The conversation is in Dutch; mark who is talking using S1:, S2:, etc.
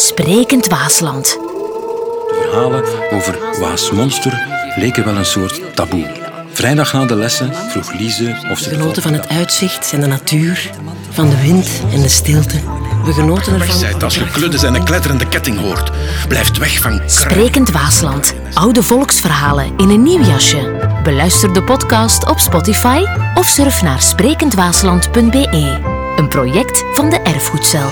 S1: Sprekend Waasland.
S2: De verhalen over Waasmonster leken wel een soort taboe. Vrijdag na de lessen vroeg Lise of ze...
S3: We genoten van het uitzicht en de natuur, van de wind en de stilte. We genoten ervan...
S4: Als je kluddes en een kletterende ketting hoort. Blijft weg van.
S1: Sprekend Waasland. Oude volksverhalen in een nieuw jasje. Beluister de podcast op Spotify of surf naar sprekendwaasland.be. Een project van de Erfgoedcel.